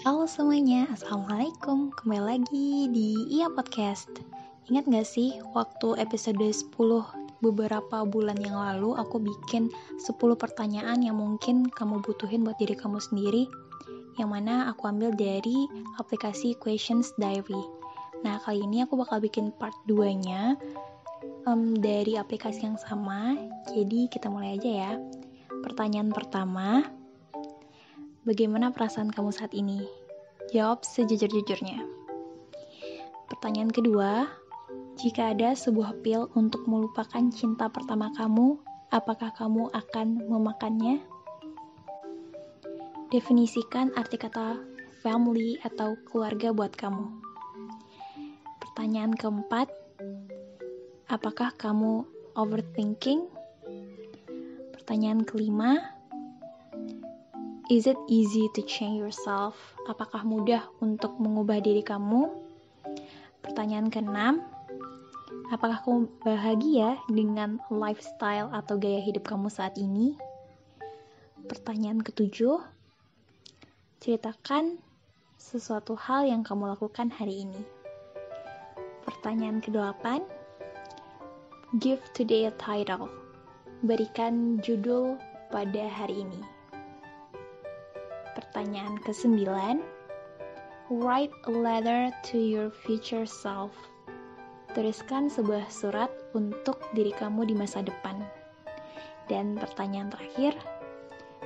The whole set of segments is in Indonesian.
Halo semuanya, Assalamualaikum. Kembali lagi di Iya Podcast. Ingat gak sih waktu episode 10 beberapa bulan yang lalu Aku bikin 10 pertanyaan yang mungkin kamu butuhin buat diri kamu sendiri Yang mana aku ambil dari aplikasi Questions Diary. Nah kali ini aku bakal bikin part 2 nya um, Dari aplikasi yang sama. Jadi kita mulai aja ya. Pertanyaan pertama Bagaimana perasaan kamu saat ini? Jawab sejujur-jujurnya. Pertanyaan kedua, jika ada sebuah pil untuk melupakan cinta pertama kamu, apakah kamu akan memakannya? Definisikan arti kata family atau keluarga buat kamu. Pertanyaan keempat, apakah kamu overthinking? Pertanyaan kelima, Is it easy to change yourself? Apakah mudah untuk mengubah diri kamu? Pertanyaan keenam, apakah kamu bahagia dengan lifestyle atau gaya hidup kamu saat ini? Pertanyaan ketujuh, ceritakan sesuatu hal yang kamu lakukan hari ini. Pertanyaan kedelapan, give today a title. Berikan judul pada hari ini. Pertanyaan ke-9 Write a letter to your future self Tuliskan sebuah surat untuk diri kamu di masa depan Dan pertanyaan terakhir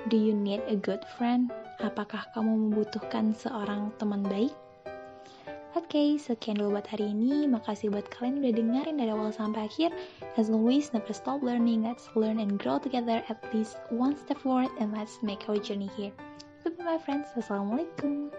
Do you need a good friend? Apakah kamu membutuhkan seorang teman baik? Oke, okay, sekian dulu buat hari ini. Makasih buat kalian udah dengerin dari awal sampai akhir. As always, never stop learning. Let's learn and grow together at least one step forward and let's make our journey here. Goodbye my friends. Wassalamualaikum.